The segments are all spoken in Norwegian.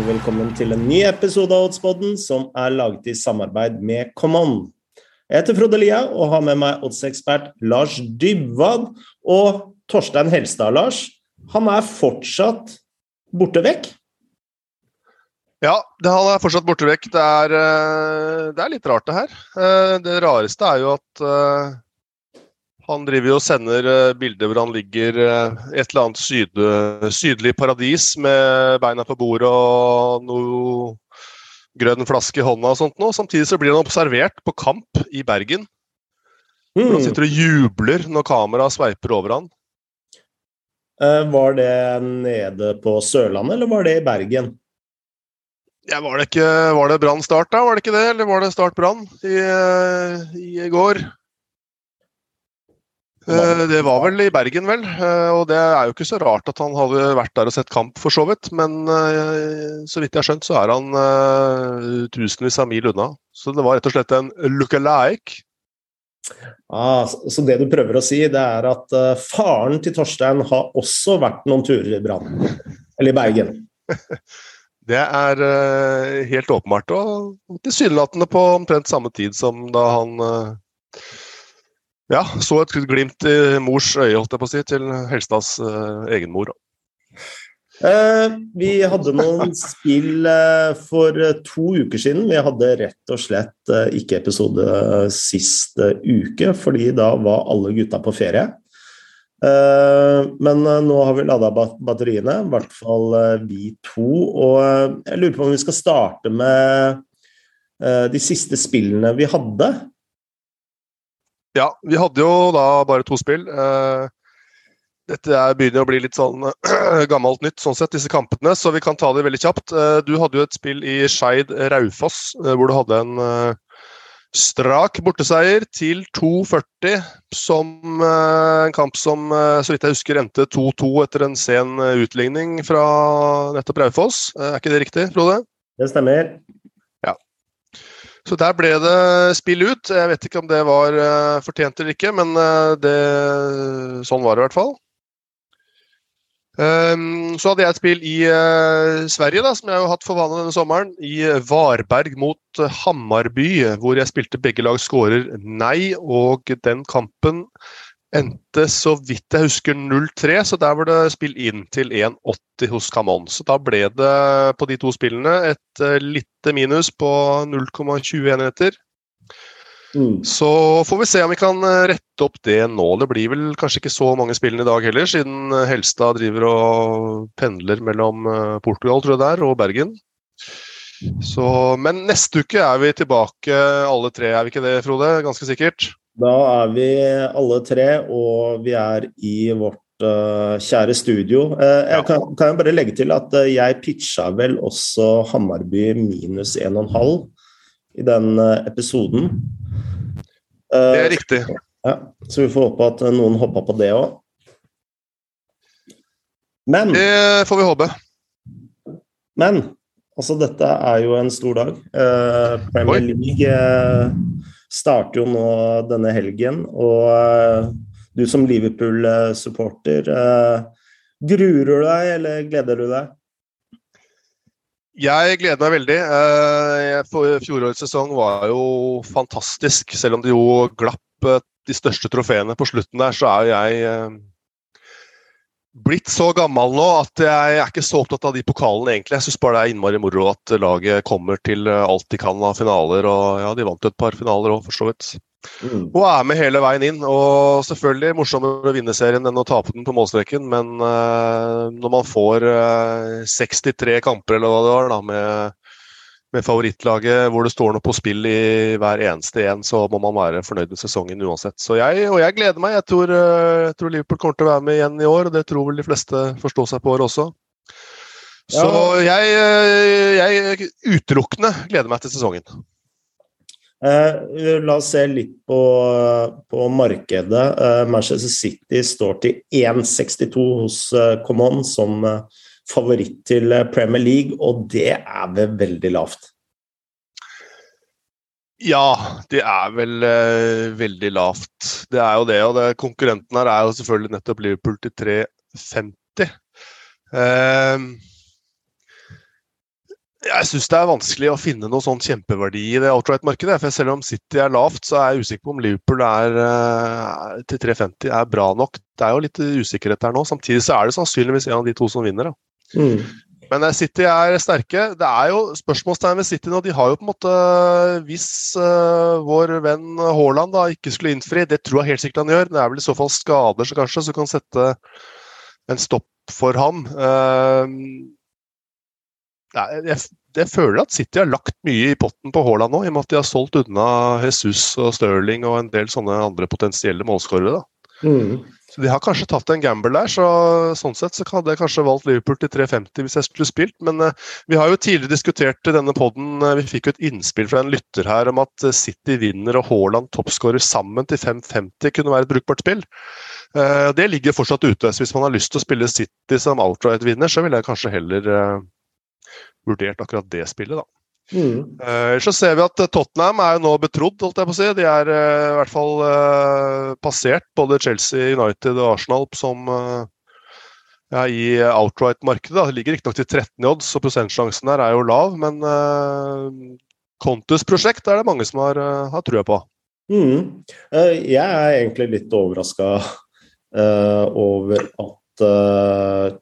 og velkommen til en ny episode av Oddspodden som er laget i samarbeid med Common. Jeg heter Frode Lia og har med meg oddsekspert Lars Dybwad og Torstein Helstad. Lars, han er fortsatt borte vekk? Ja, han er fortsatt borte vekk. Det er, eh, det er, litt rart, det her. Eh, det rareste er jo at eh, han driver jo og sender bilder hvor han ligger et eller annet syd, sydlig paradis med beina på bordet og noe grønn flaske i hånda og sånt noe. Samtidig så blir han observert på kamp i Bergen. Mm. Han sitter og jubler når kameraet sveiper over han. Var det nede på Sørlandet, eller var det i Bergen? Ja, var det ikke Var det Brann Start, da? Var det ikke det? Eller var det Start Brann i, i, går? Eh, det var vel i Bergen, vel. Eh, og det er jo ikke så rart at han hadde vært der og sett kamp, for så vidt. Men eh, så vidt jeg har skjønt, så er han tusenvis av mil unna. Så det var rett og slett en look-alike. Ah, så det du prøver å si, det er at faren til Torstein har også vært noen turer i Brann? Eller i Bergen? Det er helt åpenbart. Og tilsynelatende på omtrent samme tid som da han ja, så et glimt i mors øye, holdt jeg på å si, til Helstads uh, egen mor. vi hadde noen spill for to uker siden. Vi hadde rett og slett ikke episode sist uke, fordi da var alle gutta på ferie. Eh, men eh, nå har vi lada batteriene, i hvert fall eh, vi to. Og jeg lurer på om vi skal starte med de siste spillene vi hadde. Ja, vi hadde jo da bare to spill. Dette begynner å bli litt sånn gammelt nytt, sånn sett, disse kampene, så vi kan ta det veldig kjapt. Du hadde jo et spill i Skeid Raufoss, hvor du hadde en Strak borteseier til 2,40, som eh, en kamp som eh, så vidt jeg husker endte 2-2 etter en sen eh, utligning fra nettopp Raufoss. Er ikke det riktig, Frode? Det stemmer. Så der ble det spill ut. Jeg vet ikke om det var fortjent eller ikke, men det, sånn var det i hvert fall. Um, så hadde jeg et spill i uh, Sverige, da, som jeg har hatt for vane denne sommeren. I Varberg mot Hammarby, hvor jeg spilte begge lag skårer nei. Og den kampen endte, så vidt jeg husker, 0-3, så der var det spill inn til 1,80 hos Camon. Så da ble det på de to spillene et uh, lite minus på 0,20 enheter. Mm. Så får vi se om vi kan eh, rette opp det nå. Det blir vel kanskje ikke så mange spillene i dag heller, siden eh, Helstad driver og pendler mellom eh, Portugal tror jeg det er, og Bergen. Så, men neste uke er vi tilbake alle tre, er vi ikke det, Frode? Ganske sikkert? Da er vi alle tre, og vi er i vårt uh, kjære studio. Uh, jeg kan, kan, jeg bare legge til at uh, jeg pitcha vel også Hammarby minus 1,5 i den episoden. Det er riktig. Ja, så vi får håpe at noen hoppa på det òg. Men Det får vi håpe. Men altså, dette er jo en stor dag. Premier League starter jo nå denne helgen, og uh, du som Liverpool-supporter, gruer du deg, eller gleder du deg? Jeg gleder meg veldig. Eh, fjorårets sesong var jo fantastisk. Selv om det jo glapp eh, de største trofeene på slutten der, så er jo jeg eh, blitt så gammel nå at jeg er ikke så opptatt av de pokalene, egentlig. Jeg syns bare det er innmari moro at laget kommer til alt de kan av finaler. Og ja, de vant et par finaler òg, for så vidt. Mm. Og er med hele veien inn. Og selvfølgelig morsommere å vinne serien enn å tape den på målstreken, men uh, når man får uh, eh, 63 kamper eller hva det var, da, med, med, favorittlaget hvor det står noe på spill i hver eneste en, så må man være fornøyd med sesongen uansett. Så jeg, og jeg gleder meg. Jeg tror, uh, jeg tror Liverpool kommer til å være med igjen i år, og det tror vel de fleste forstår seg på år også. Så jeg, jeg utelukkende gleder meg til sesongen. Eh, la oss se litt på, på markedet. Eh, Manchester City står til 1,62 hos eh, Common som favoritt til Premier League, og det er vel veldig lavt? Ja, det er vel veldig lavt. Det er jo det. Og det, konkurrenten her er jo selvfølgelig nettopp Liverpool til 3,50. Eh, Jeg syns det er vanskelig å finne noe sånn kjempeverdi i det outright-markedet. for Selv om City er lavt, så er jeg usikker på om Liverpool er, eh, til 350 er bra nok. Det er jo litt usikkerhet der nå. Samtidig så er det sannsynligvis en av de to som vinner. Mm. Men uh, City er sterke. Det er jo spørsmålstegn ved City nå. De har jo på en måte Hvis uh, vår venn Haaland da ikke skulle innfri, det tror jeg helt sikkert han gjør. Det er vel i så fall skader så kanskje, som kan sette en stopp for ham. Uh, jeg, jeg, føler at City har lagt mye i potten på Haaland nå, i og med at de har solgt unna Jesus og Stirling og en del sånne andre potensielle målskårere. Mm. Så De har kanskje tatt en gamble der, så sånn sett så hadde jeg kanskje valgt Liverpool til 3,50 hvis jeg skulle spilt. Men uh, vi har jo tidligere diskutert i denne poden, uh, vi fikk jo et innspill fra en lytter her om at uh, City vinner og Haaland toppskårer sammen til 5,50 kunne være et brukbart spill. det ligger fortsatt ute. så Hvis man har lyst til å spille City som outright-vinner, så ville jeg kanskje heller vurdert akkurat det spillet, da. Mm. Uh, så ser vi at Tottenham er jo nå betrodd, holdt jeg på å si. De er uh, i hvert fall uh, passert både Chelsea, United og Arsenal som ja, i outright-markedet. Det ligger riktignok til 13 odds, så prosentsjansen der er jo lav. Men Contus prosjekt er det mange som har, har trua på. Mm. jeg er egentlig litt overraska over at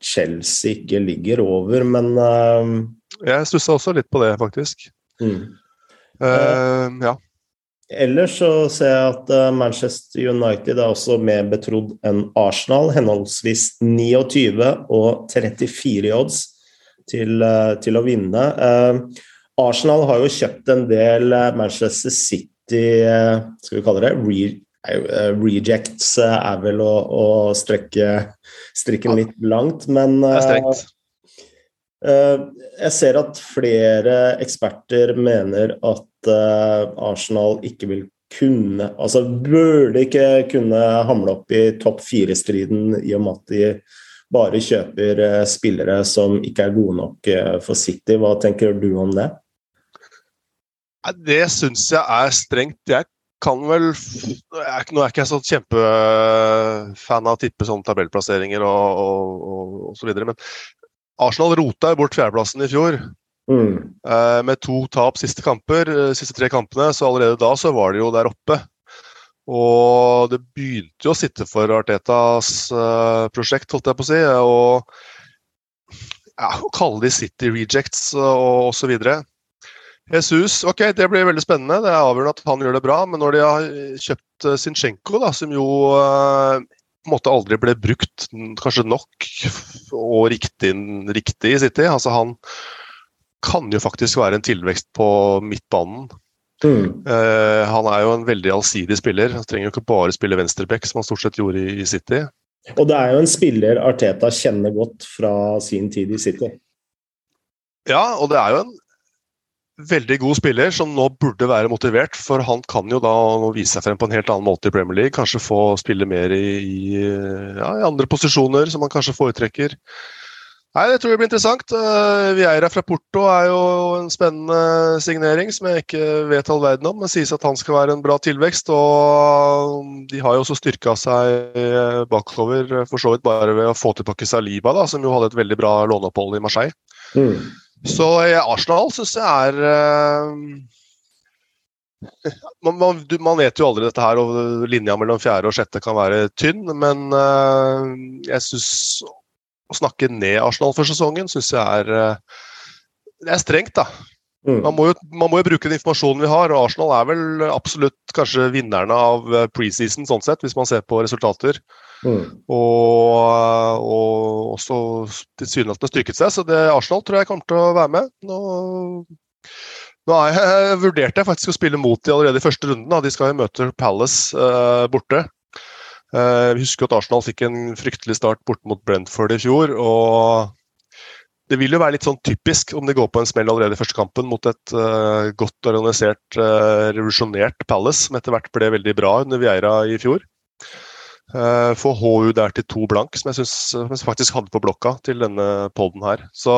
Chelsea ikke ligger over, men jeg stussa også litt på det, faktisk. Mm. Uh, ja. Ellers så ser jeg at eh, Manchester United er også mer betrodd enn Arsenal. Henholdsvis 29 og 34 odds til, eh, til å vinne. Arsenal har jo kjøpt en del Manchester City Skal vi kalle det re, rejects er vel å, å strekke strikken litt langt, men Det er strengt. Eh, jeg ser at flere eksperter mener at eh, Arsenal ikke vil kunne Altså burde ikke kunne hamle opp i topp fire-striden i og med at de bare kjøper eh, spillere som ikke er gode nok for City. Hva tenker du om det? Det syns jeg er strengt. Jeg kan vel Nå er ikke jeg sånn kjempefan av å tippe sånne tabellplasseringer og, og, og, og så videre, men Arsenal rota bort fjerdeplassen i fjor. Mm. Eh, med to tap siste kamper, eh, siste tre kampene, så allerede da så var de jo der oppe. Og det begynte jo å sitte for Artetas uh, prosjekt, holdt jeg på å si. Og ja, å kalle de City Rejects og osv. Jesus, ok, det blir veldig spennende. Det er avgjørende at han gjør det bra. Men når de har kjøpt Sinchenko, da, som jo uh, på en måte aldri ble brukt kanskje nok og riktig, riktig i City. Altså han kan jo faktisk være en tilvekst på midtbanen. Mm. Uh, han er jo en veldig allsidig spiller. Han trenger jo ikke bare spille venstreback, som han stort sett gjorde i, i City. Og det er jo en spiller Arteta kjenner godt fra sin tid i City. Ja, og det er jo en veldig god spiller som nå burde være motivert, for han kan jo da vise seg frem på en helt annen måte i Premier League. Kanskje få spille mer i, i, ja, i andre posisjoner som han kanskje foretrekker. Nei, Det tror jeg blir interessant. Uh, Vieira fra Porto er jo en spennende signering som jeg ikke vet all verden om. Men sies at han skal være en bra tilvekst. Og de har jo også styrka seg eh, bakover, for så vidt bare ved å få tilbake Saliba, da, som jo hadde et veldig bra låneopphold i Marseille. Mm. Så Arsenal syns jeg er uh, man, man, man, vet jo aldri dette her, og linja mellom fjerde og sjette kan være tynn. Men uh, jeg syns å snakke ned Arsenal for sesongen syns jeg er, uh, det er strengt, da. Mm. Man, må jo, man, må jo, bruke den informasjonen vi har, og Arsenal er vel absolutt kanskje vinnerne av preseason, sånn sett, hvis man ser på resultater. Mm. Og, og også tilsynelatende styrket seg, så det Arsenal tror jeg kommer til å være med. Nå, nå jeg, jeg vurderte jeg faktisk å spille mot de allerede i første runden. Da. De skal jo møte Palace eh, borte. Uh, vi husker at Arsenal fikk en fryktelig start borte mot Brentford i fjor. og det vil jo være litt sånn typisk om de går på en smell allerede i første kampen mot et uh, godt organisert, uh, revolusjonert Palace, som etter hvert ble veldig bra under Vieira i fjor. Uh, få HU der til to blank, som jeg, synes, faktisk hadde på blokka til denne poden her. Så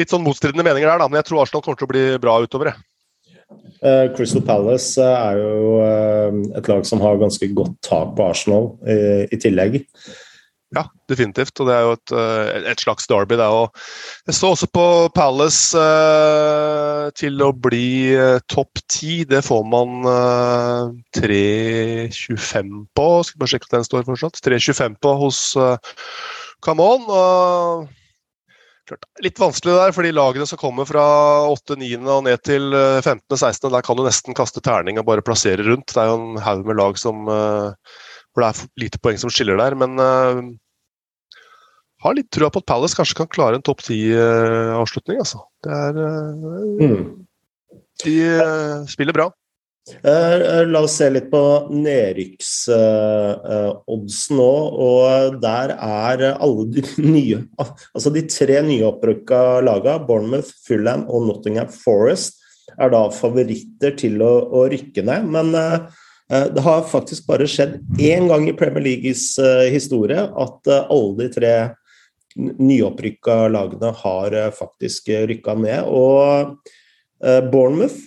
litt sånn motstridende meninger der, da, men jeg tror Arsenal kommer til å bli bra utover. Uh, Crystal Palace er jo uh, et lag som har ganske godt tak på Arsenal i tillegg. Ja, definitivt. Og det er jo et, eh, et slags derby. Det òg. Jeg så også på Palace eh, til å bli uh, topp ti. Det får man eh, 3,25 på. Skal bare sjekke at den står fortsatt. 3,25 på hos uh, Come On. Og klart, litt vanskelig der, fordi lagene som kommer fra 8.-9. og ned til 15.-16., der kan du nesten kaste terning og bare plassere rundt. Det er jo en haug med lag som hvor det er lite poeng som skiller der. Men har litt trua på at Palace kanskje kan klare en topp ti-avslutning. altså. Det er uh, mm. De uh, spiller bra. La oss se litt på nedrykksoddsen nå. og Der er alle de nye Altså de tre nyopprykka lagene, Bournemouth, Fulham og Nottingham Forest, er da favoritter til å, å rykke ned. Men det har faktisk bare skjedd én gang i Premier Leagues historie at alle de tre nyopprykka lagene har eh, faktisk eh, rykka ned. Og eh, Bournemouth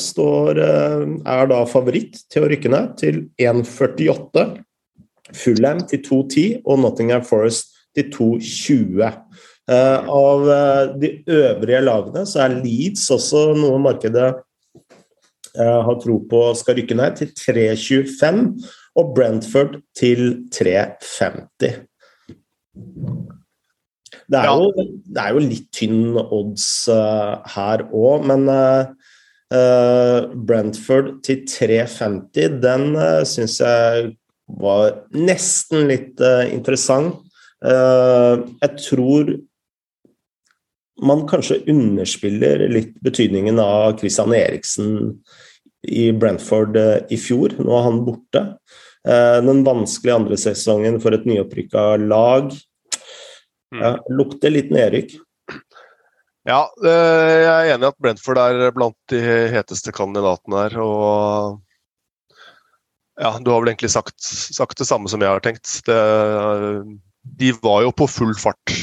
står, er da favoritt til å rykke ned, til 1,48. Fulham til 2,10 og Nottingham Forest til 2,20. Av de øvrige lagene så er Leeds også noe markedet har tro på skal rykke ned, til 3,25. Og Brentford til 3,50. Det er, ja. jo, det er jo, litt tynn odds uh, her òg, men uh, Brentford til 3,50, den uh, syns jeg var nesten litt interessant. jeg tror man kanskje underspiller litt betydningen av Christian Eriksen i Brentford i fjor. Nå er han borte. Den vanskelige andre sesongen for et nyopprykka lag. Mm. Ja, lukter litt nedrykk. Ja, jeg er enig i at Brentford er blant de heteste kandidatene her. Og ja, du har vel egentlig sagt, sagt det samme som jeg har tenkt. Det, de var jo på full fart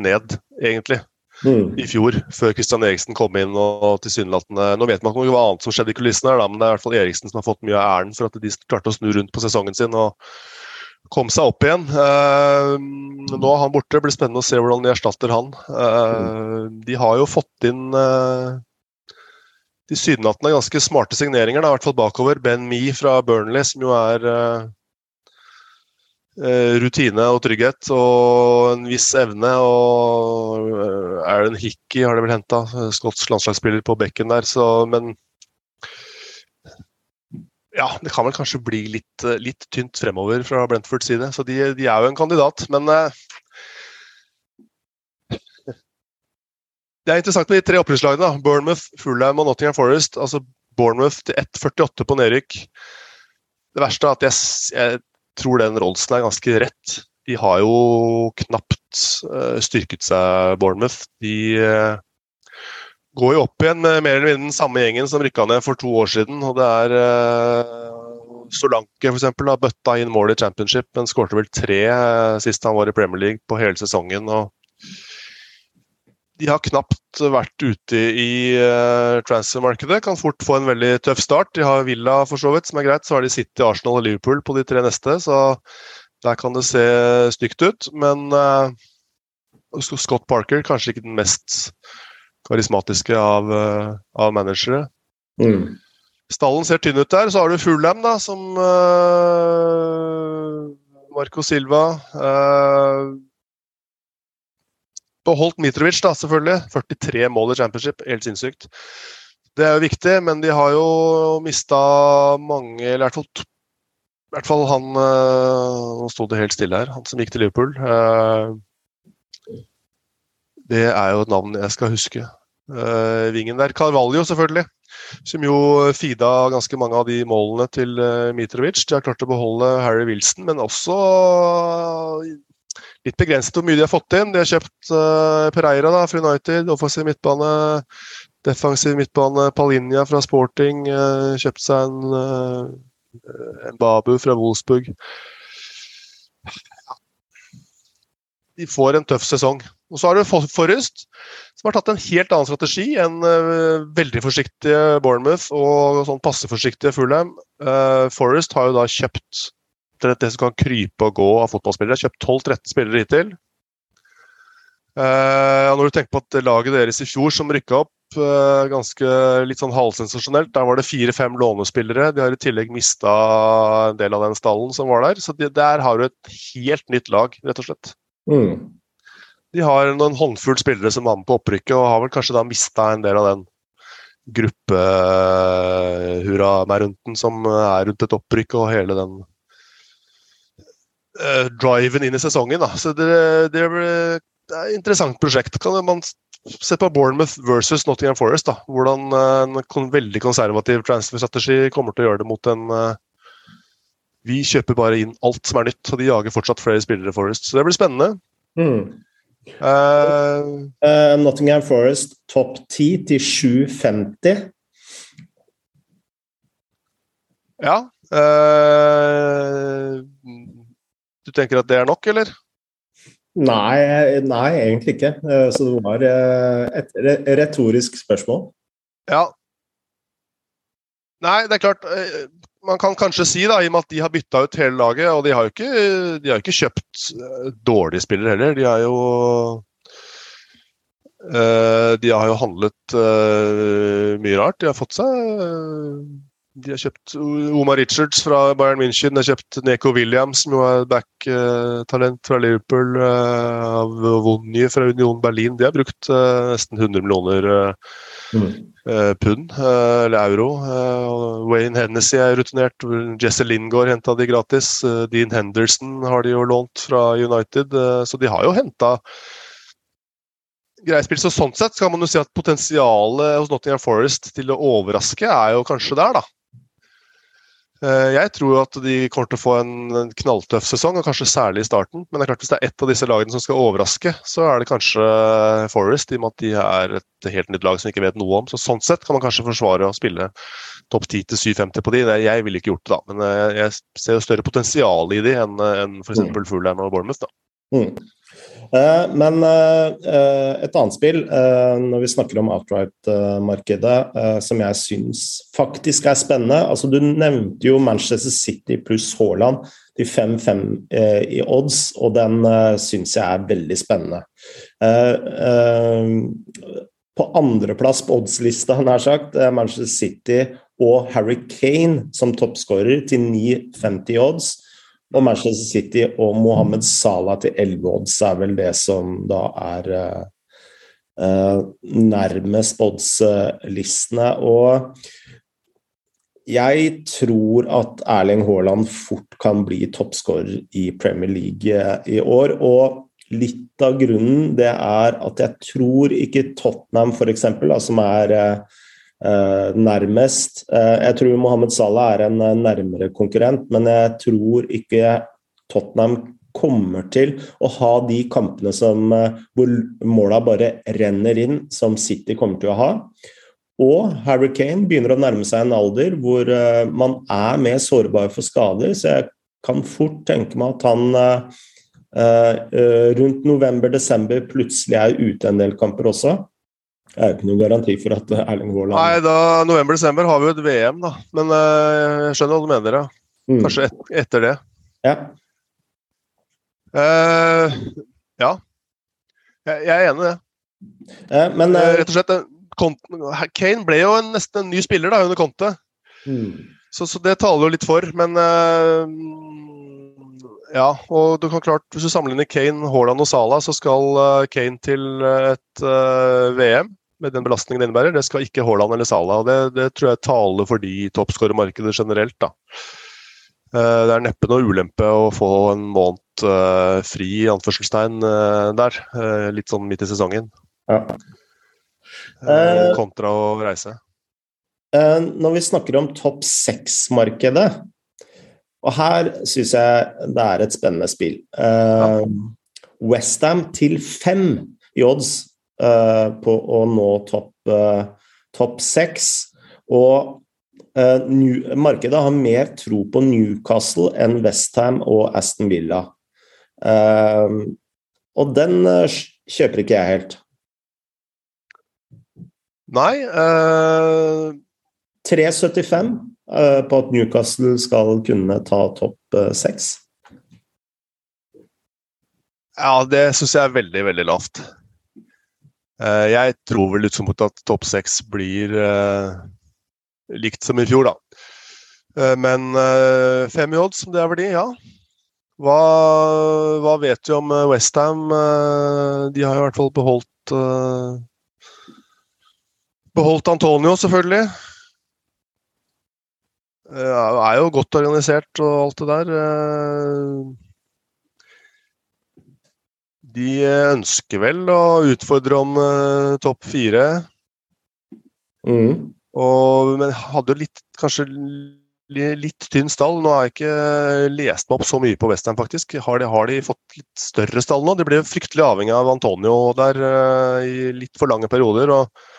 ned, egentlig, mm. i fjor. Før Kristian Eriksen kom inn og tilsynelatende Nå vet man ikke hva annet som skjedde i kulissene, her, men det er i hvert fall Eriksen som har fått mye av æren for at de klarte å snu rundt på sesongen sin. og kom seg opp igjen. Uh, nå er han borte, det blir spennende å se hvordan de erstatter han. Uh, de har jo fått inn uh, tilsynelatende ganske smarte signeringer, da, i hvert fall bakover. Ben Me fra Burnley, som jo er rutine og trygghet og en viss evne. Og Aaron Hickey har det vel henta, skotsk landslagsspiller på bekken der. Så, men ja, det kan vel kanskje bli litt, eh, litt tynt fremover fra Brentfords side. Så de, de, er jo en kandidat, men uh, Det er interessant med de tre opprykkslagene. Bournemouth, Fulham og Nottingham Forest. altså Bournemouth til 1,48 på nedrykk. Det verste er at jeg, jeg tror den Rollsen er ganske rett. De har jo knapt uh, styrket seg, Bournemouth. De uh, går jo opp igjen med mer eller mindre den samme gjengen som rykka ned for to år siden. og Det er uh, Solanke eksempel har bøtta inn mål i championship, men skårte vel tre uh, sist han var i Premier League på hele sesongen. og De har knapt vært ute i uh, transfermarkedet. Kan fort få en veldig tøff start. De har Villa for så vidt, som er greit. Så har de City, Arsenal og Liverpool på de tre neste. så der kan det se stygt ut. Men uh, Scott Parker kanskje ikke den mest karismatiske av, eh, av managere. Mm. Stallen ser tynn ut der. Så har du Fulham, da, som uh, Marco Silva. Uh, beholdt Mitrovic, da, selvfølgelig. 43 mål i championship, helt sinnssykt. Det er jo viktig, men de har jo mista mange Eller i hvert fall, i hvert fall han uh, Nå sto det helt stille her, han som gikk til Liverpool. Uh, det er jo et navn jeg skal huske. Uh, vingen der. Carvalho, selvfølgelig. Som jo feeda ganske mange av de målene til uh, Mitrovic. De har klart å beholde Harry Wilson, men også uh, litt begrenset hvor mye de har fått inn. De har kjøpt uh, Pereira da, fra United, offensiv midtbane. Defensiv midtbane Palinja fra Sporting. kjøpt seg en, en Babu fra Wolfsburg. De får en tøff sesong. Og så har du Forrest, som har tatt en helt annen strategi enn uh, veldig forsiktige Bournemouth og sånn passe forsiktige Fulham. Uh, Forrest har jo da kjøpt det som kan krype og gå av fotballspillere. Kjøpt 12-13 spillere hittil. Uh, når du tenker på at laget deres i fjor som rykka opp, ganske litt sånn halvsensasjonelt, der var det fire-fem lånespillere. De har i tillegg mista en del av den stallen som var der. Så de, der har du et helt nytt lag, rett og slett. Mm. De har noen håndfull spillere som var med på opprykket, og har vel kanskje da mista en del av den gruppehurra-meg-runten som er rundt et opprykk, og hele den uh, driven inn i sesongen. Da. Så det, det, det er et interessant prosjekt. Kan man se på Bournemouth versus Nottingham Forest. Da. Hvordan en kon veldig konservativ transfer-strategi kommer til å gjøre det mot en uh, Vi kjøper bare inn alt som er nytt, og de jager fortsatt flere spillere Forest. Så det blir spennende. Mm. Uh, uh, Nottingham Forest topp 10 til 7,50. Ja. du tenker at det er nok, eller? Nei, nei, egentlig ikke. Så det var et retorisk spørsmål. Ja. Nei, det er klart Man kan kanskje si, da, i og med at de har bytta ut hele laget, og de har jo ikke, har ikke kjøpt dårlige spillere heller. De har jo De har jo handlet mye rart. De har fått seg de har kjøpt Omar Richards fra Bayern München. De har kjøpt Neko Williams, som er back-talent fra Liverpool. Uh, av Vonje fra Union Berlin. De har brukt uh, nesten 100 millioner uh, mm. pund, eller euro. Wayne Hennessy er rutinert. Jesse Lingard henta de gratis. Dean Henderson har de jo lånt fra United. så de har jo henta greie Så sånn sett kan man jo si at potensialet hos Nottingham Forest til å overraske er jo kanskje der, da. Eh, jeg tror at de kommer til å få en knalltøff sesong, og kanskje særlig i starten. Men det er klart hvis det er ett av disse lagene som skal overraske, så er det kanskje Forest, i og med at de er et helt nytt lag som vi ikke vet noe om. Så Sånn sett kan man kanskje forsvare å spille topp 10 til 750 på de. Jeg ville ikke gjort det, da. Men eh, jeg ser jo større potensial i de enn f.eks. Mm. Fulham og Bournemouth. da. Mm. Eh, men eh, eh, et annet spill, når vi snakker om outright-markedet, som jeg syns faktisk er spennende altså Du nevnte jo Manchester City pluss Haaland til 5-5 i odds, og den syns jeg er veldig spennende. På andreplass på oddslista, nær sagt, Manchester City og Harry Kane som toppskårer til 9,50 odds. Og Manchester City og Mohammed Salah til 11 odds er vel det som da er uh, nærmest oddslistene. Og jeg tror at Erling Haaland fort kan bli toppskårer i Premier League i år. Og litt av grunnen det er at jeg tror ikke Tottenham, f.eks., som er Eh, nærmest. Eh, jeg tror Mohammed Salah er en eh, nærmere konkurrent, men jeg tror ikke Tottenham kommer til å ha de kampene som, hvor måla bare renner inn, som City kommer til å ha. Og Harry Kane begynner å nærme seg en alder hvor man er mer sårbar for skader, så jeg kan fort tenke meg at han rundt november-desember plutselig er ute en del kamper også. Det er jo ikke noen garanti for at Erling Haaland Nei, da november-desember har vi jo et VM, da. Men uh, jeg skjønner hva du mener, ja. Mm. Kanskje et, etter det. Ja. Uh, ja. Jeg, jeg, er enig i det. Uh, men Rett og slett Kane ble jo en, nesten en ny spiller da, under Conte. Mm. Så, så, det taler jo litt for, men ja, og du kan klart, hvis du sammenligner Kane, Haaland og Salah, så skal Kane til et VM med den belastningen det innebærer. Det skal ikke Haaland eller Salah. det, det, tror jeg taler for de i toppskårermarkedet generelt. da. Eh, det er neppe noe ulempe å få en måned uh, fri i anførselstegn uh, der. Uh, litt sånn midt i sesongen. Ja. kontra å reise. når vi snakker om topp seks-markedet, og her syns jeg det er et spennende spill. Ja. Westham til fem i odds på å nå topp uh, top seks. Og uh, new, markedet har mer tro på Newcastle enn Westham og Aston Villa. og den kjøper ikke jeg helt. Nei 3,75 på at Newcastle skal kunne ta topp seks. Ja, det syns jeg er veldig, veldig lavt. Uh, jeg tror vel utgangspunktet at topp seks blir uh, likt som i fjor, da. Uh, men fem i odds, det er verdi, ja. Hva, hva vet du om Westham? De har i hvert fall beholdt Beholdt Antonio, selvfølgelig. Er jo godt organisert og alt det der. De ønsker vel å utfordre om uh, topp fire. Mm. Og, men hadde litt, kanskje litt tynn stall. Nå har jeg ikke lest meg opp så mye på Western, faktisk. Har de, har de, fått litt større stall nå? De ble fryktelig avhengig av Antonio der uh, i litt for lange perioder. og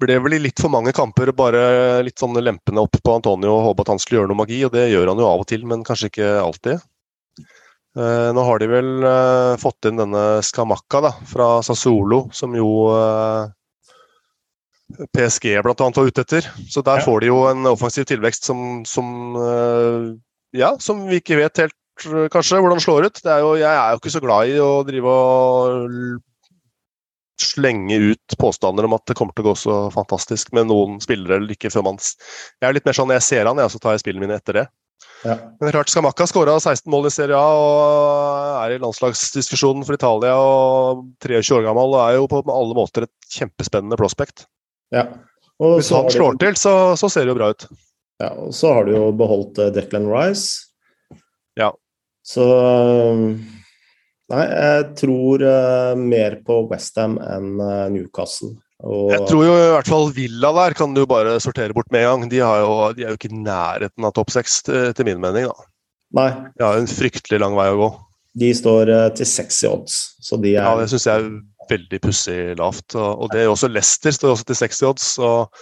ble vel i litt for mange kamper bare litt sånn lempende opp på Antonio og håpe at han skulle gjøre noe magi, og det gjør han jo av og til, men kanskje ikke alltid. Eh, nå har de vel eh, fått inn denne Skamakka da, fra Sassolo, som jo eh, PSG bl.a. var ute etter. Så der ja. får de jo en offensiv tilvekst som, som, ja, som vi ikke vet helt kanskje hvordan det slår ut. Er jo, jeg er jo ikke så glad i å drive og slenge ut påstander om at det kommer til å gå så fantastisk med noen spillere eller ikke før man Jeg er litt mer sånn jeg ser han, jeg, så tar jeg spillene mine etter det. Ja. Men klart Skamakka skåra 16 mål i Serie A og er i landslagsdiskusjonen for Italia og 23 år gammel og er jo på alle måter et kjempespennende prospect. Ja. Hvis han slår til, så, så, ser det jo bra ut. Ja, og så har du jo beholdt uh, Declan Rice. Ja. Så Nei, jeg tror uh, mer på Westham enn uh, Newcastle. Og... Jeg tror jo i hvert fall Villa der kan du bare sortere bort med en gang. De, jo, de er jo ikke i nærheten av topp seks, til, til, min mening. da. Nei. De har en fryktelig lang vei å gå. De står uh, til seks i odds, så de er Ja, det syns jeg er veldig pussig lavt. Og, og det er også Leicester står også til seks i odds. og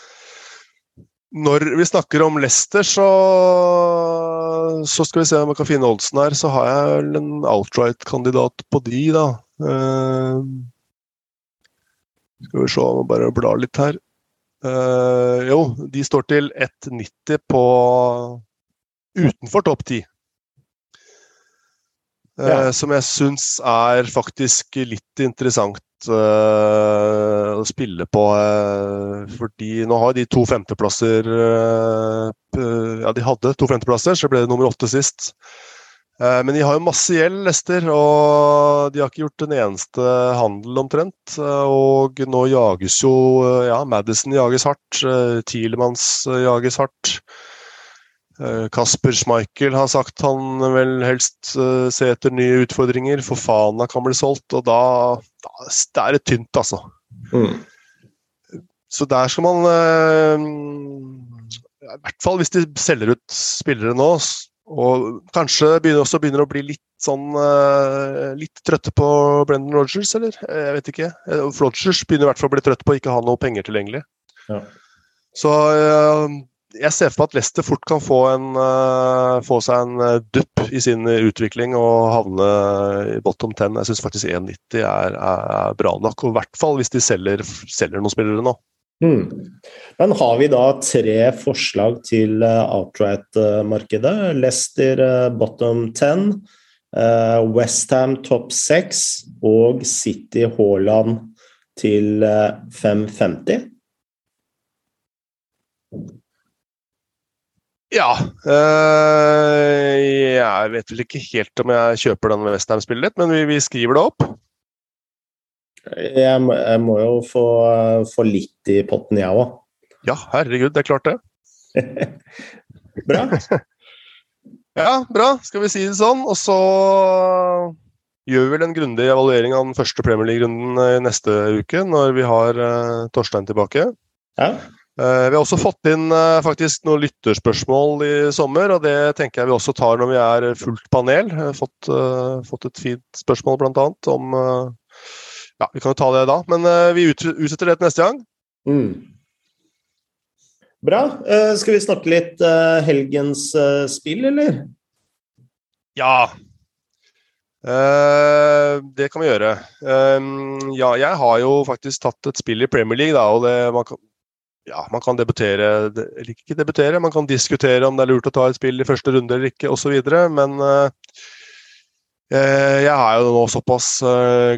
når vi snakker om Leicester, så, så skal vi se om vi kan finne oddsen her. Så har jeg en outright-kandidat på de, da. Uh, skal vi se om må bare blar litt her. Uh, jo, de står til 1,90 på utenfor topp 10. Uh, ja. Som jeg syns er faktisk litt interessant uh, å spille på. fordi nå har de to femteplasser Ja, de hadde to femteplasser, så ble det nummer åtte sist. Eh, men de har jo masse gjeld, Lester, og de har ikke gjort en eneste handel omtrent. Eh, og nå jages jo Ja, Madison jages hardt. Eh, Tielemanns jages hardt. Kasper Schmeichel har sagt han vil helst se etter nye utfordringer. For Fana kan bli solgt, og da, da Det er det tynt, altså. Mm. Så der skal man I hvert fall hvis de selger ut spillere nå, og kanskje begynner også begynner å bli litt sånn uh, litt trøtte på Brendan Rogers, eller? Jeg vet ikke. Flodgers begynner i hvert fall å bli trøtt på å ikke ha noe penger tilgjengelig. Ja. Så jeg ser for meg at Leicester fort kan få, en, få seg en dupp i sin utvikling og havne i bottom ten. Jeg syns faktisk 1,90 er, er, bra nok, og i hvert fall hvis de selger, selger noen spillere nå. Mm. Men har vi da tre forslag til uh, outright-markedet? Leicester uh, bottom 10, uh, Westham topp 6 og City Haaland til 550? Ja. Øh, jeg vet vel ikke helt om jeg kjøper den Westham-spillet, men vi, vi, skriver det opp. Jeg, jeg må jo få, få, litt i potten, jeg òg. Ja, herregud, det er klart det. bra. ja, bra. Skal vi si det sånn. Og så gjør vi vel en grundig evaluering av den første Premier League-runden eh, neste uke, når vi har uh, Torstein tilbake. Ja. Uh, vi har også fått inn uh, faktisk noen lytterspørsmål i sommer, og det tenker jeg vi også tar når vi er fullt panel. Fått, fått et fint spørsmål bl.a. om ja, Vi kan jo ta det da, men uh, vi utsetter det til neste gang. Mm. Bra. Uh, skal vi snakke litt uh, helgens spill, eller? Ja. det kan vi gjøre. Um, ja, jeg har jo faktisk tatt et spill i Premier League, da, og det, man, kan, ja, man kan debutere eller ikke debutere. Man kan diskutere om det er lurt å ta et spill i første runde eller ikke, osv. Men Jeg er jo nå såpass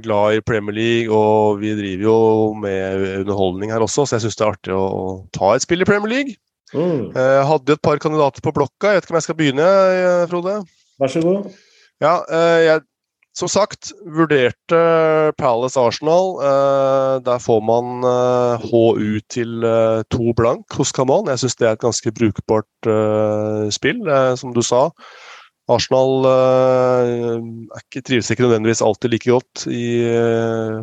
glad i Premier League, og vi driver jo med underholdning her også, så jeg syns det er artig å ta et spill i Premier League. Mm. Jeg hadde et par kandidater på blokka. Jeg vet ikke om jeg skal begynne, Frode? Vær så god. Ja, jeg som sagt, vurderte Palace Arsenal. Der får man eh, HU til to blank hos Kamal. Jeg syns det er et ganske brukbart spill, som du sa. Arsenal ikke, trives ikke nødvendigvis alltid like godt i,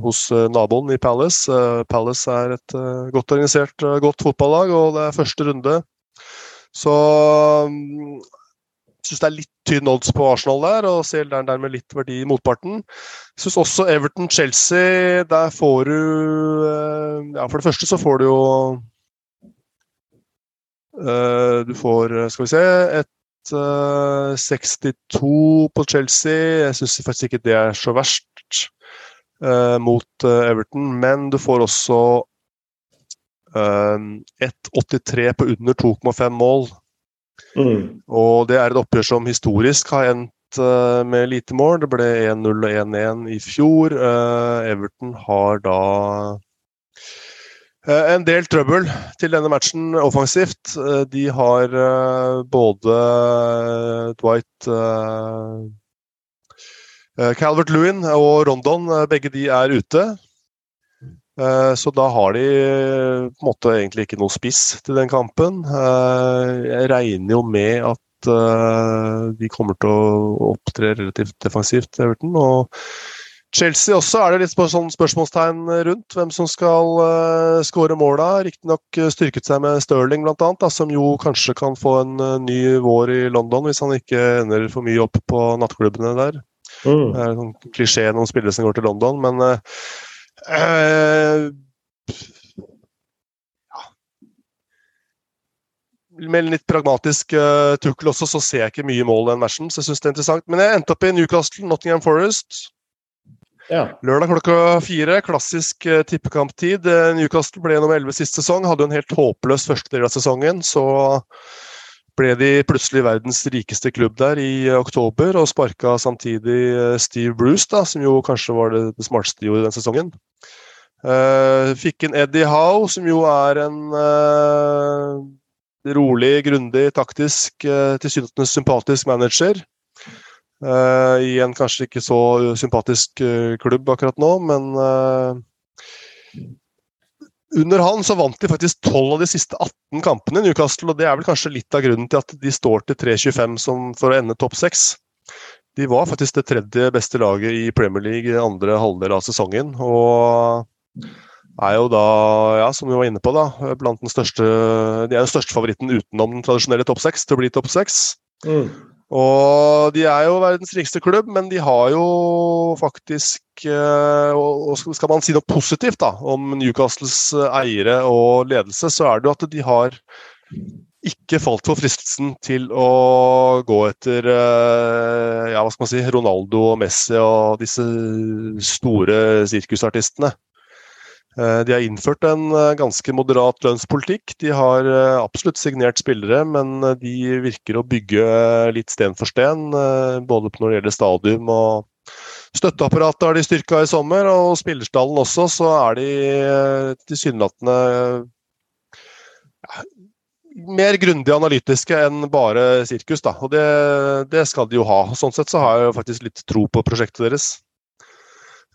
hos naboen i Palace. Palace er et godt organisert, godt fotballag, og det er første runde. Så jeg syns det er litt tynn odds på Arsenal der, og ser dermed litt verdi i motparten. Jeg syns også Everton-Chelsea, der får du eh, Ja, for det første så får du jo Du får, skal vi se, et 62 på Chelsea. Jeg syns faktisk ikke det er så verst uh, mot Everton, men du får også 1,83 på under 2,5 mål. Mm. Og det er et oppgjør som historisk har endt uh, med lite mål. Det ble 1-0 og 1-1 i fjor. Uh, Everton har da en del trøbbel til denne matchen offensivt. de har både Dwight Calvert Lewin og Rondon, begge de er ute. Eh, så da har de eh, på en måte egentlig ikke noe spiss til den kampen. Eh, jeg regner jo med at de kommer til å opptre relativt defensivt, Everton. Og Chelsea også er det litt sånn spørsmålstegn rundt hvem som skal uh, skåre måla. Riktignok styrket seg med Stirling bl.a., som jo kanskje kan få en uh, ny vår i London hvis han ikke ender for mye opp på nattklubbene der. Mm. Det er en sånn klisjé noen spillere som går til London, men uh, ja. Med litt pragmatisk uh, tukkel også, så ser jeg ikke mye mål den matchen. så jeg synes det er interessant. Men jeg endte opp i Newcastle, Nottingham Forest. Lørdag klokka fire, klassisk uh, tippekamptid. Newcastle ble nummer elleve siste sesong, hadde jo en helt håpløs første del av sesongen. Så ble de plutselig verdens rikeste klubb der i oktober, og sparka samtidig eh, Steve Bruce, da, som jo kanskje var det, det smarteste de gjorde den sesongen. Uh, fikk inn Eddie Howe, som jo er en uh, rolig, grundig, taktisk, uh, tilsynelatende sympatisk manager. Uh, I en kanskje ikke så sympatisk klubb akkurat nå, men under han så vant de faktisk 12 av de siste 18 kampene i Newcastle, og det er vel kanskje litt av grunnen til at de står til 3-25 for å ende topp 6. De var faktisk det tredje beste laget i Premier League andre halvdel av sesongen. Og er jo da, ja, som vi var inne på, da, blant den største De er den største favoritten utenom den tradisjonelle topp 6 til å bli topp 6. Mm. Og de er jo verdens rikeste klubb, men de har jo faktisk eh, Og skal man si noe positivt da, om Newcastles eh, eiere og ledelse, så er det jo at de har ikke falt for fristelsen til å gå etter eh, ja, hva skal man si, Ronaldo og Messi og disse store sirkusartistene. Eh, de har innført en eh, ganske moderat lønnspolitikk. De har eh, absolutt signert spillere, men de virker å bygge litt sten for sten. Både når det gjelder stadium og støtteapparatet har de styrka i sommer, og spillerstallen også, så er de tilsynelatende ja, mer grundig analytiske enn bare sirkus. Da. Og det, det, skal de jo ha. Sånn sett så har jeg faktisk litt tro på prosjektet deres.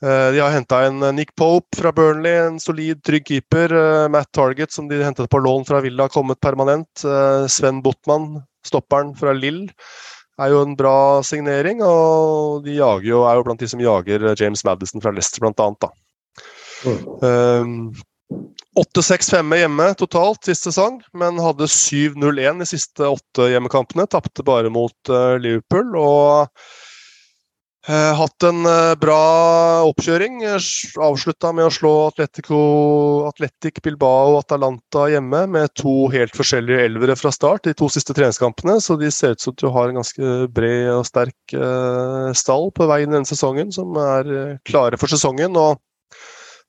Eh, de har henta en eh, Nick Pope fra Burnley, en solid, trygg keeper. Eh, Matt Target, som de hentet på lån fra Villa, har kommet permanent. Sven Botman, stopperen fra Lill, er jo en bra signering. Og de jo, er jo blant de som jager James Madison fra Leicester, blant annet. Da. Mm. 8-6-5 hjemme totalt sist sesong, men hadde 7-0-1 de siste åtte hjemmekampene. Tapte bare mot Liverpool. og hatt en eh, bra oppkjøring. Avslutta med å slå Atletico, Atletic Bilbao og Atalanta hjemme med to helt forskjellige elvere fra start de to siste treningskampene. Så de ser ut som de har en ganske bred og sterk eh, stall på vei inn denne sesongen, som er klare for sesongen. og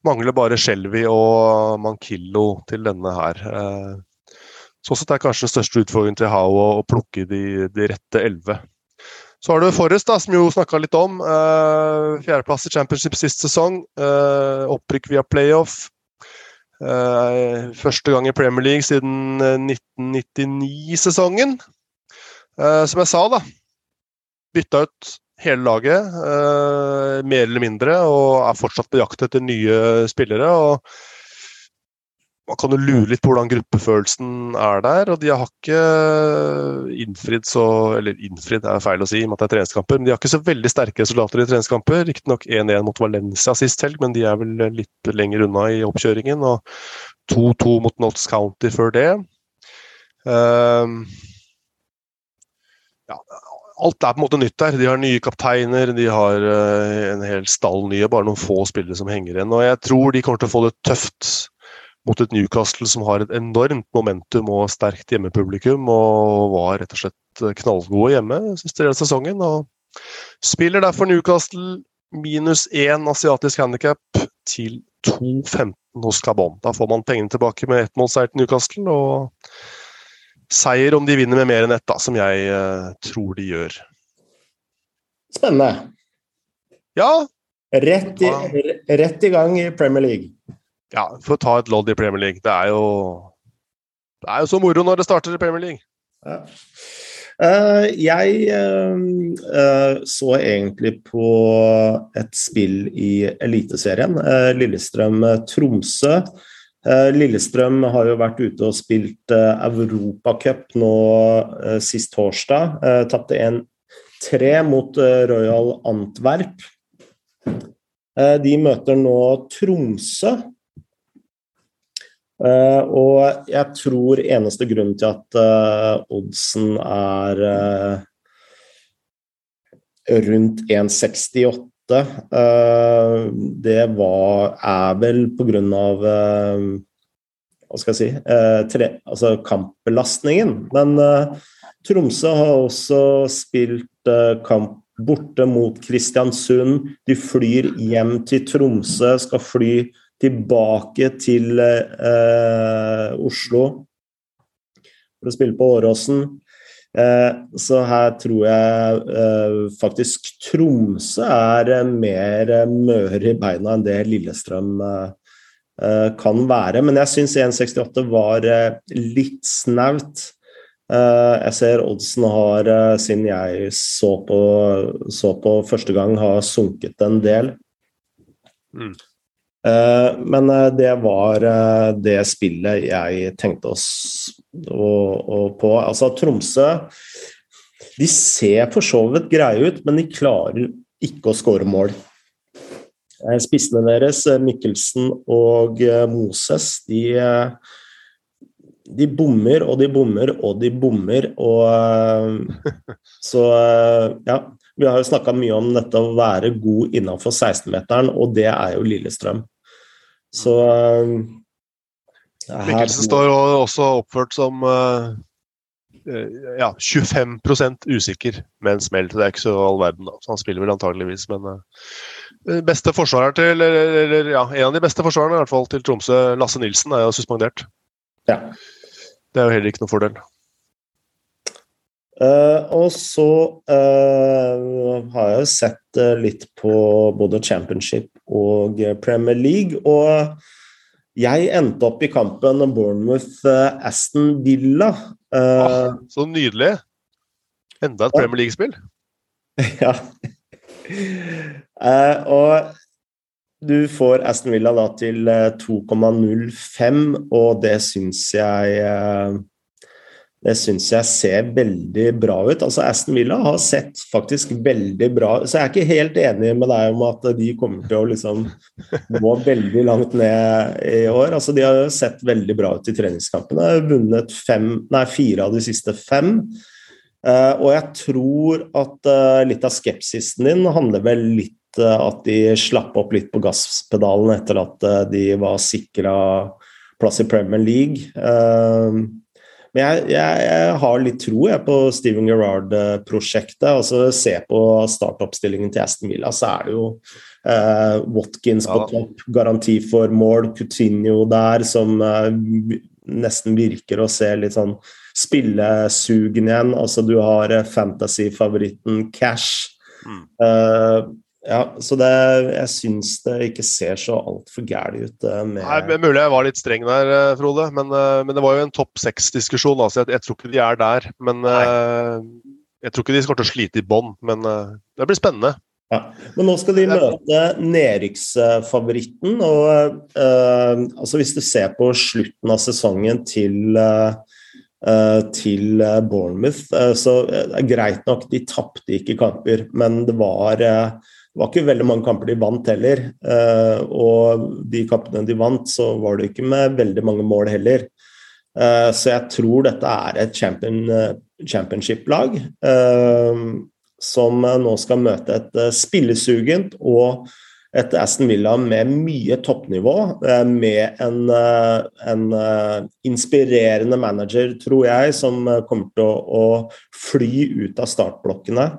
mangler bare Shelby og Mankillo til denne her. Sånn sett er kanskje den største utfordringen til Hao å plukke de, de rette elleve. Så har du Forrest, da, som jo snakka litt om. Uh, Fjerdeplass i championship sist sesong. Uh, opprykk via playoff. Uh, første gang i Premier League siden 1999-sesongen. Uh, som jeg sa, da. Bytta ut hele laget, mer eller mindre, og er fortsatt på jakt etter nye spillere. og man kan jo lure litt på hvordan gruppefølelsen er der. og De har ikke innfridd så Eller innfridd er feil å si, i og med at det er treningskamper. Men de har ikke så veldig sterke resultater i treningskamper. Riktignok 1-1 mot Valencia sist helg, men de er vel litt lenger unna i oppkjøringen. Og 2-2 mot Notts County før det. Um, ja, alt er på en måte nytt der. De har nye kapteiner, de har uh, en hel stall nye, bare noen få spillere som henger igjen. Og jeg tror de kommer til å få det tøft mot et Newcastle som har et enormt momentum og sterkt hjemmepublikum, og var rett og slett knallgode hjemme siste del av sesongen. og Spiller derfor Newcastle minus én asiatisk handikap til 2-15 hos Cabon. Da får man pengene tilbake med ettmålseier til Newcastle. og seier om de vinner med mer enn ett, da, som jeg uh, tror de gjør. Spennende. Ja. Rett i, rett i gang i Premier League. Ja, for å ta et lodd i Premier League. Det er jo Det er jo så moro når det starter i Premier League. Ja. Uh, jeg uh, så egentlig på et spill i Eliteserien. Lillestrøm-Tromsø. Eh, Lillestrøm har jo vært ute og spilt Europacup nå sist torsdag. Tapte 1-3 mot Royal Antwerp. De møter nå Tromsø. Og jeg tror eneste grunn til at oddsen er rundt 1,68 Uh, det var, er vel på grunn Uh, hva skal jeg si uh, tre, altså kampbelastningen. Men uh, Tromsø har også spilt uh, kamp borte mot Kristiansund. De flyr hjem til Tromsø, skal fly tilbake til Oslo for å spille på Åråsen. Eh, så her tror jeg eh, faktisk Tromsø er eh, mer møre i beina enn det Lillestrøm kan være. Men jeg syns 1,68 var litt snaut. Jeg ser oddsen har, siden jeg så på, så på første gang, har sunket en del. Mm. Men det var det spillet jeg tenkte oss på. Altså, Tromsø de ser for så vidt greie ut, men de klarer ikke å skåre mål. Eh, spissene deres, eh, Mikkelsen og eh, Moses, de, de bommer og de bommer og de bommer. Og så ja. Vi har jo snakka mye om dette å være god innenfor 16-meteren, og det er jo Lillestrøm. Så Mikkelsen står også oppført som uh, ja, 25% usikker med en smell. Det er ikke så all verden, da. Så han spiller vel antageligvis, men uh, beste forsvarer til, eller, eller, ja, En av de beste forsvarerne i hvert fall til Tromsø, Lasse Nilsen, er jo suspendert. Ja. Det er jo heller ikke noen fordel. Uh, og så uh, har jeg jo sett uh, litt på både Championship og Premier League. Og jeg endte opp i kampen Bournemouth-Aston Villa. Ah, så nydelig! Enda et Premier League-spill. Ja. Og du får Aston Villa da til 2,05, og det syns jeg det syns jeg ser veldig bra ut. Altså Aston Villa har sett faktisk veldig bra Så jeg er ikke helt enig med deg om at de kommer til å liksom gå veldig langt ned i år. Altså De har jo sett veldig bra ut i treningskampene. De har Vunnet fem, nei, fire av de siste fem. Uh, og jeg tror at uh, litt av skepsisen din handler vel litt uh, at de slapp opp litt på gasspedalen etter at de var sikra plass i Premier League. Uh, men jeg, jeg, jeg, har litt tro jeg, på Steven Gerrard-prosjektet. altså Se på startoppstillingen til Aston Villa, så er det jo eh, Watkins på topp, garanti for mål. Coutinho der, som eh, nesten virker å se litt sånn spillesugen igjen. Altså, du har fantasy-favoritten Cash. Mm. Uh, ja, så det, jeg syns det ikke ser så altfor gæli ut. Med Nei, men Mulig jeg var litt streng der, Frode, men, men det var jo en topp seks-diskusjon. Altså, jeg, jeg, tror ikke de er der. Men Nei. jeg tror ikke de kommer til å slite i bånn. Men det blir spennende. Ja. Men nå skal de møte nedrykksfavoritten. Og uh, altså hvis du ser på slutten av sesongen til, uh, til Bournemouth, Så så er greit nok, de tapte ikke kamper, men det var, det var ikke veldig mange kamper de vant heller. og de kampene de vant, så var det ikke med veldig mange mål heller. så jeg tror dette er et champion, championship-lag. Uh, som eh, nå skal møte et eh, spillesugent og et Aston Villa med mye toppnivå, eh, med en, en, inspirerende manager, tror jeg, som kommer til å, å fly ut av startblokkene.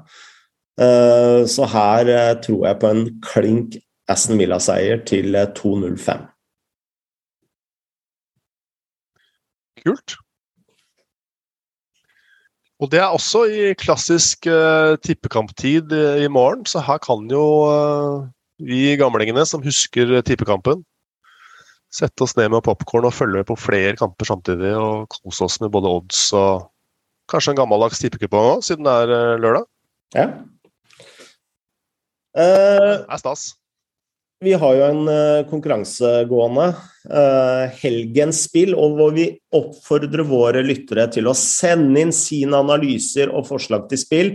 Så her tror jeg på en klink Aston Villa-seier til 2-0-5. Kult. Og det er også i klassisk uh, tippekamptid i morgen, så her kan jo uh, vi gamlingene som husker tippekampen, sette oss ned med popkorn og følge med på flere kamper samtidig og kose oss med både odds og kanskje en gammeldags tippekupong òg, siden det er lørdag. Ja. Det er stas. Vi har jo en uh, konkurranse gående, uh, Helgens spill, og hvor vi oppfordrer våre lyttere til å sende inn sine analyser og forslag til spill.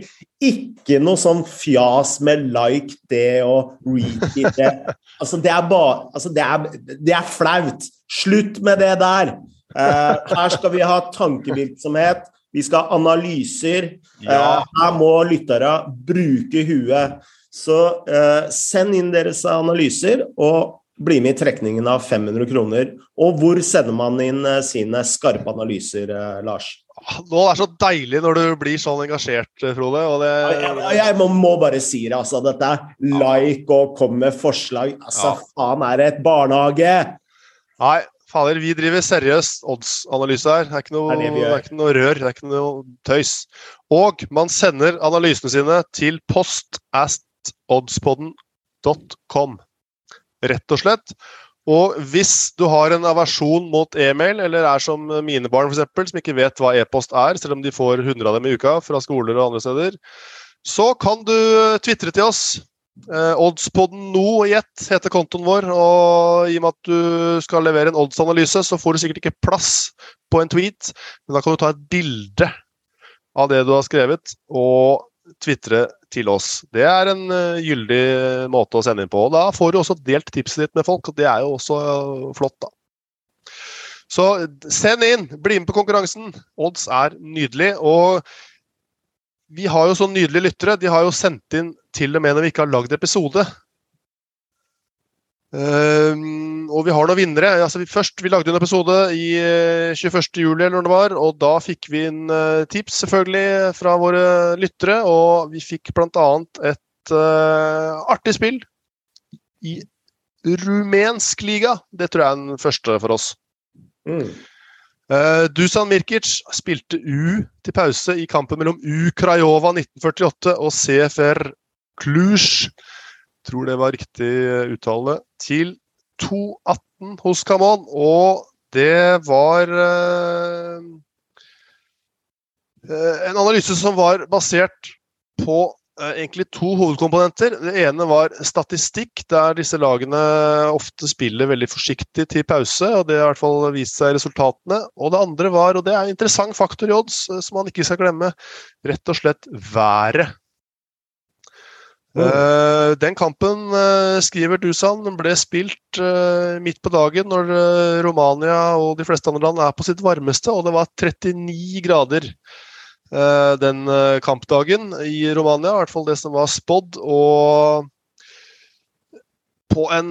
Ikke noe sånn fjas med 'like det' og 'retweet det'. altså, det er bare altså, det, er, det er flaut! Slutt med det der! Uh, her skal vi ha tankevirksomhet. Vi skal ha analyser. Ja. her må lyttere bruke huet. Så eh, send inn deres analyser, og bli med i trekningen av 500 kroner. Og hvor sender man inn eh, sine skarpe analyser, eh, Lars? Nå er det så deilig når du blir sånn engasjert, Frode. Det... Jeg, jeg må, må, bare si det, altså. Dette er like og kom med forslag. Altså, ja. faen, er det et barnehage? Nei, fader, vi driver seriøs odds-analyse her. Det er, noe, det, det er, ikke noe, rør, det er ikke noe tøys. Og man sender analysene sine til post ast oddspodden.com. Rett og slett. Og hvis du har en aversjon mot e-mail, eller er som mine barn eksempel, som ikke vet hva e-post er, selv om de får 100 av dem i uka fra skoler og andre steder, så kan du tvitre til oss. Eh, oddspodden no i ett heter kontoen vår, og i og med at du skal levere en oddsanalyse, så får du sikkert ikke plass på en tweet, men da kan du ta et bilde av det du har skrevet, og tvitre til oss. Det er en uh, gyldig måte å sende inn på. Da får du også delt tipset ditt med folk, og det er jo også uh, flott, da. Så send inn! Bli med på konkurransen. Odds er nydelig. Og vi har jo så nydelige lyttere. De har jo sendt inn til og med når vi ikke har lagd episode. Uh, og vi har noen vinnere. Altså, vi, først, vi lagde en episode i uh, 21. juli, eller når det var, og da fikk vi inn uh, tips selvfølgelig fra våre lyttere. Og vi fikk bl.a. et uh, artig spill i rumensk liga. Det tror jeg er den første for oss. Mm. Dusan Mirkic spilte U til pause i kampen mellom U Krajova 1948 og CFR Cluj tror det var riktig eh, uttale, til 2,18 hos Camon. Og det var eh, eh, en analyse som var basert på egentlig to hovedkomponenter. Det ene var statistikk, der disse lagene ofte spiller veldig forsiktig til pause. og Det har i hvert fall vist seg resultatene. Og det andre var, og det er en interessant faktor i odds som man ikke skal glemme, rett og slett været. Uh, den kampen, uh, skriver Dusan, ble spilt uh, midt på dagen når Romania og de fleste andre land er på sitt varmeste, og det var 39 grader den kampdagen i Romania. I hvert fall det som var spådd. Og på en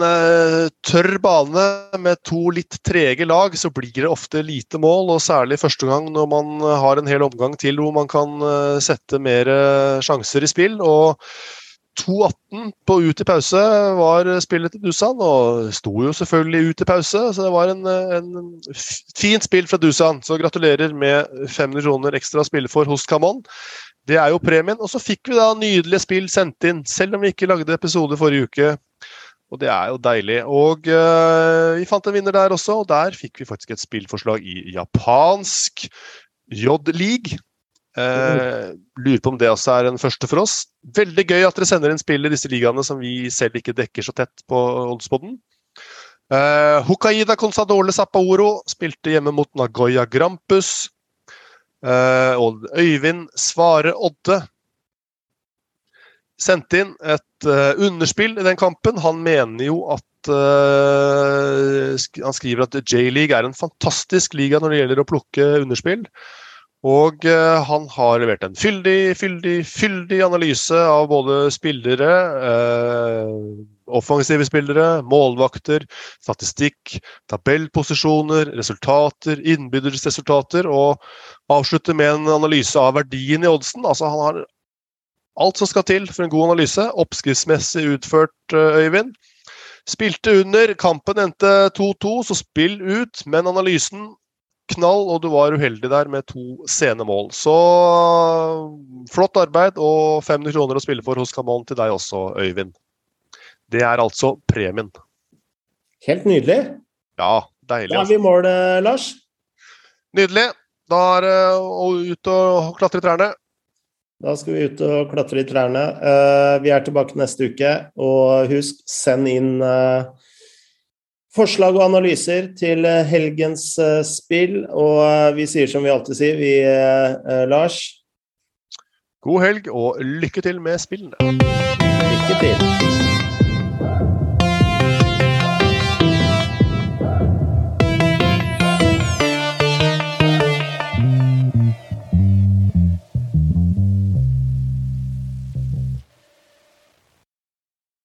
tørr bane med to litt trege lag, så blir det ofte lite mål, og særlig første gang når man har en hel omgang til hvor man kan sette mer sjanser i spill. og 2.18 på ut i pause var spillet til Dusan, og sto jo selvfølgelig ut i pause. Så det var en, en fint spill fra Dusan. Så gratulerer med 500 kroner ekstra å spille for hos Camon. Det er jo premien. Og så fikk vi da nydelige spill sendt inn, selv om vi ikke lagde episode forrige uke. Og det er jo deilig. Og uh, vi fant en vinner der også, og der fikk vi faktisk et spillforslag i japansk J-league. Uh, lurer på om det også er en første for oss. Veldig gøy at dere sender inn spill i disse ligaene som vi selv ikke dekker så tett på Oddspodden. Uh, Hokaida Consadole Sappaoro spilte hjemme mot Nagoya Grampus. Uh, og Øyvind Svare Odde sendte inn et uh, underspill i den kampen. Han mener jo at Han skriver at J-league er en fantastisk liga når det gjelder å plukke underspill. Og uh, han har levert en fyldig, fyldig, fyldig analyse av både spillere, eh, offensive spillere, målvakter, statistikk, tabellposisjoner, resultater, innbyrdes resultater, og avslutter med en analyse av verdien i oddsen. Altså, han har alt som skal til for en god analyse. Oppskriftsmessig utført, uh, Øyvind. Spilte under, kampen endte 2-2, så spill ut, men analysen knall, og du var uheldig der med to sene mål. Så flott arbeid og 500 kroner å spille for hos Camon til deg også, Øyvind. Det er altså premien. Helt nydelig. Ja, deilig. Da er vi i mål, eh, Lars. Nydelig. Da er det ut og klatre i trærne. Da skal vi ut og klatre i trærne. Eh, vi er tilbake neste uke, og husk, send inn eh, forslag og analyser til eh, helgens uh, spill. Og uh, vi sier som vi alltid sier, vi, Lars God helg og lykke til med spillene. Lykke til.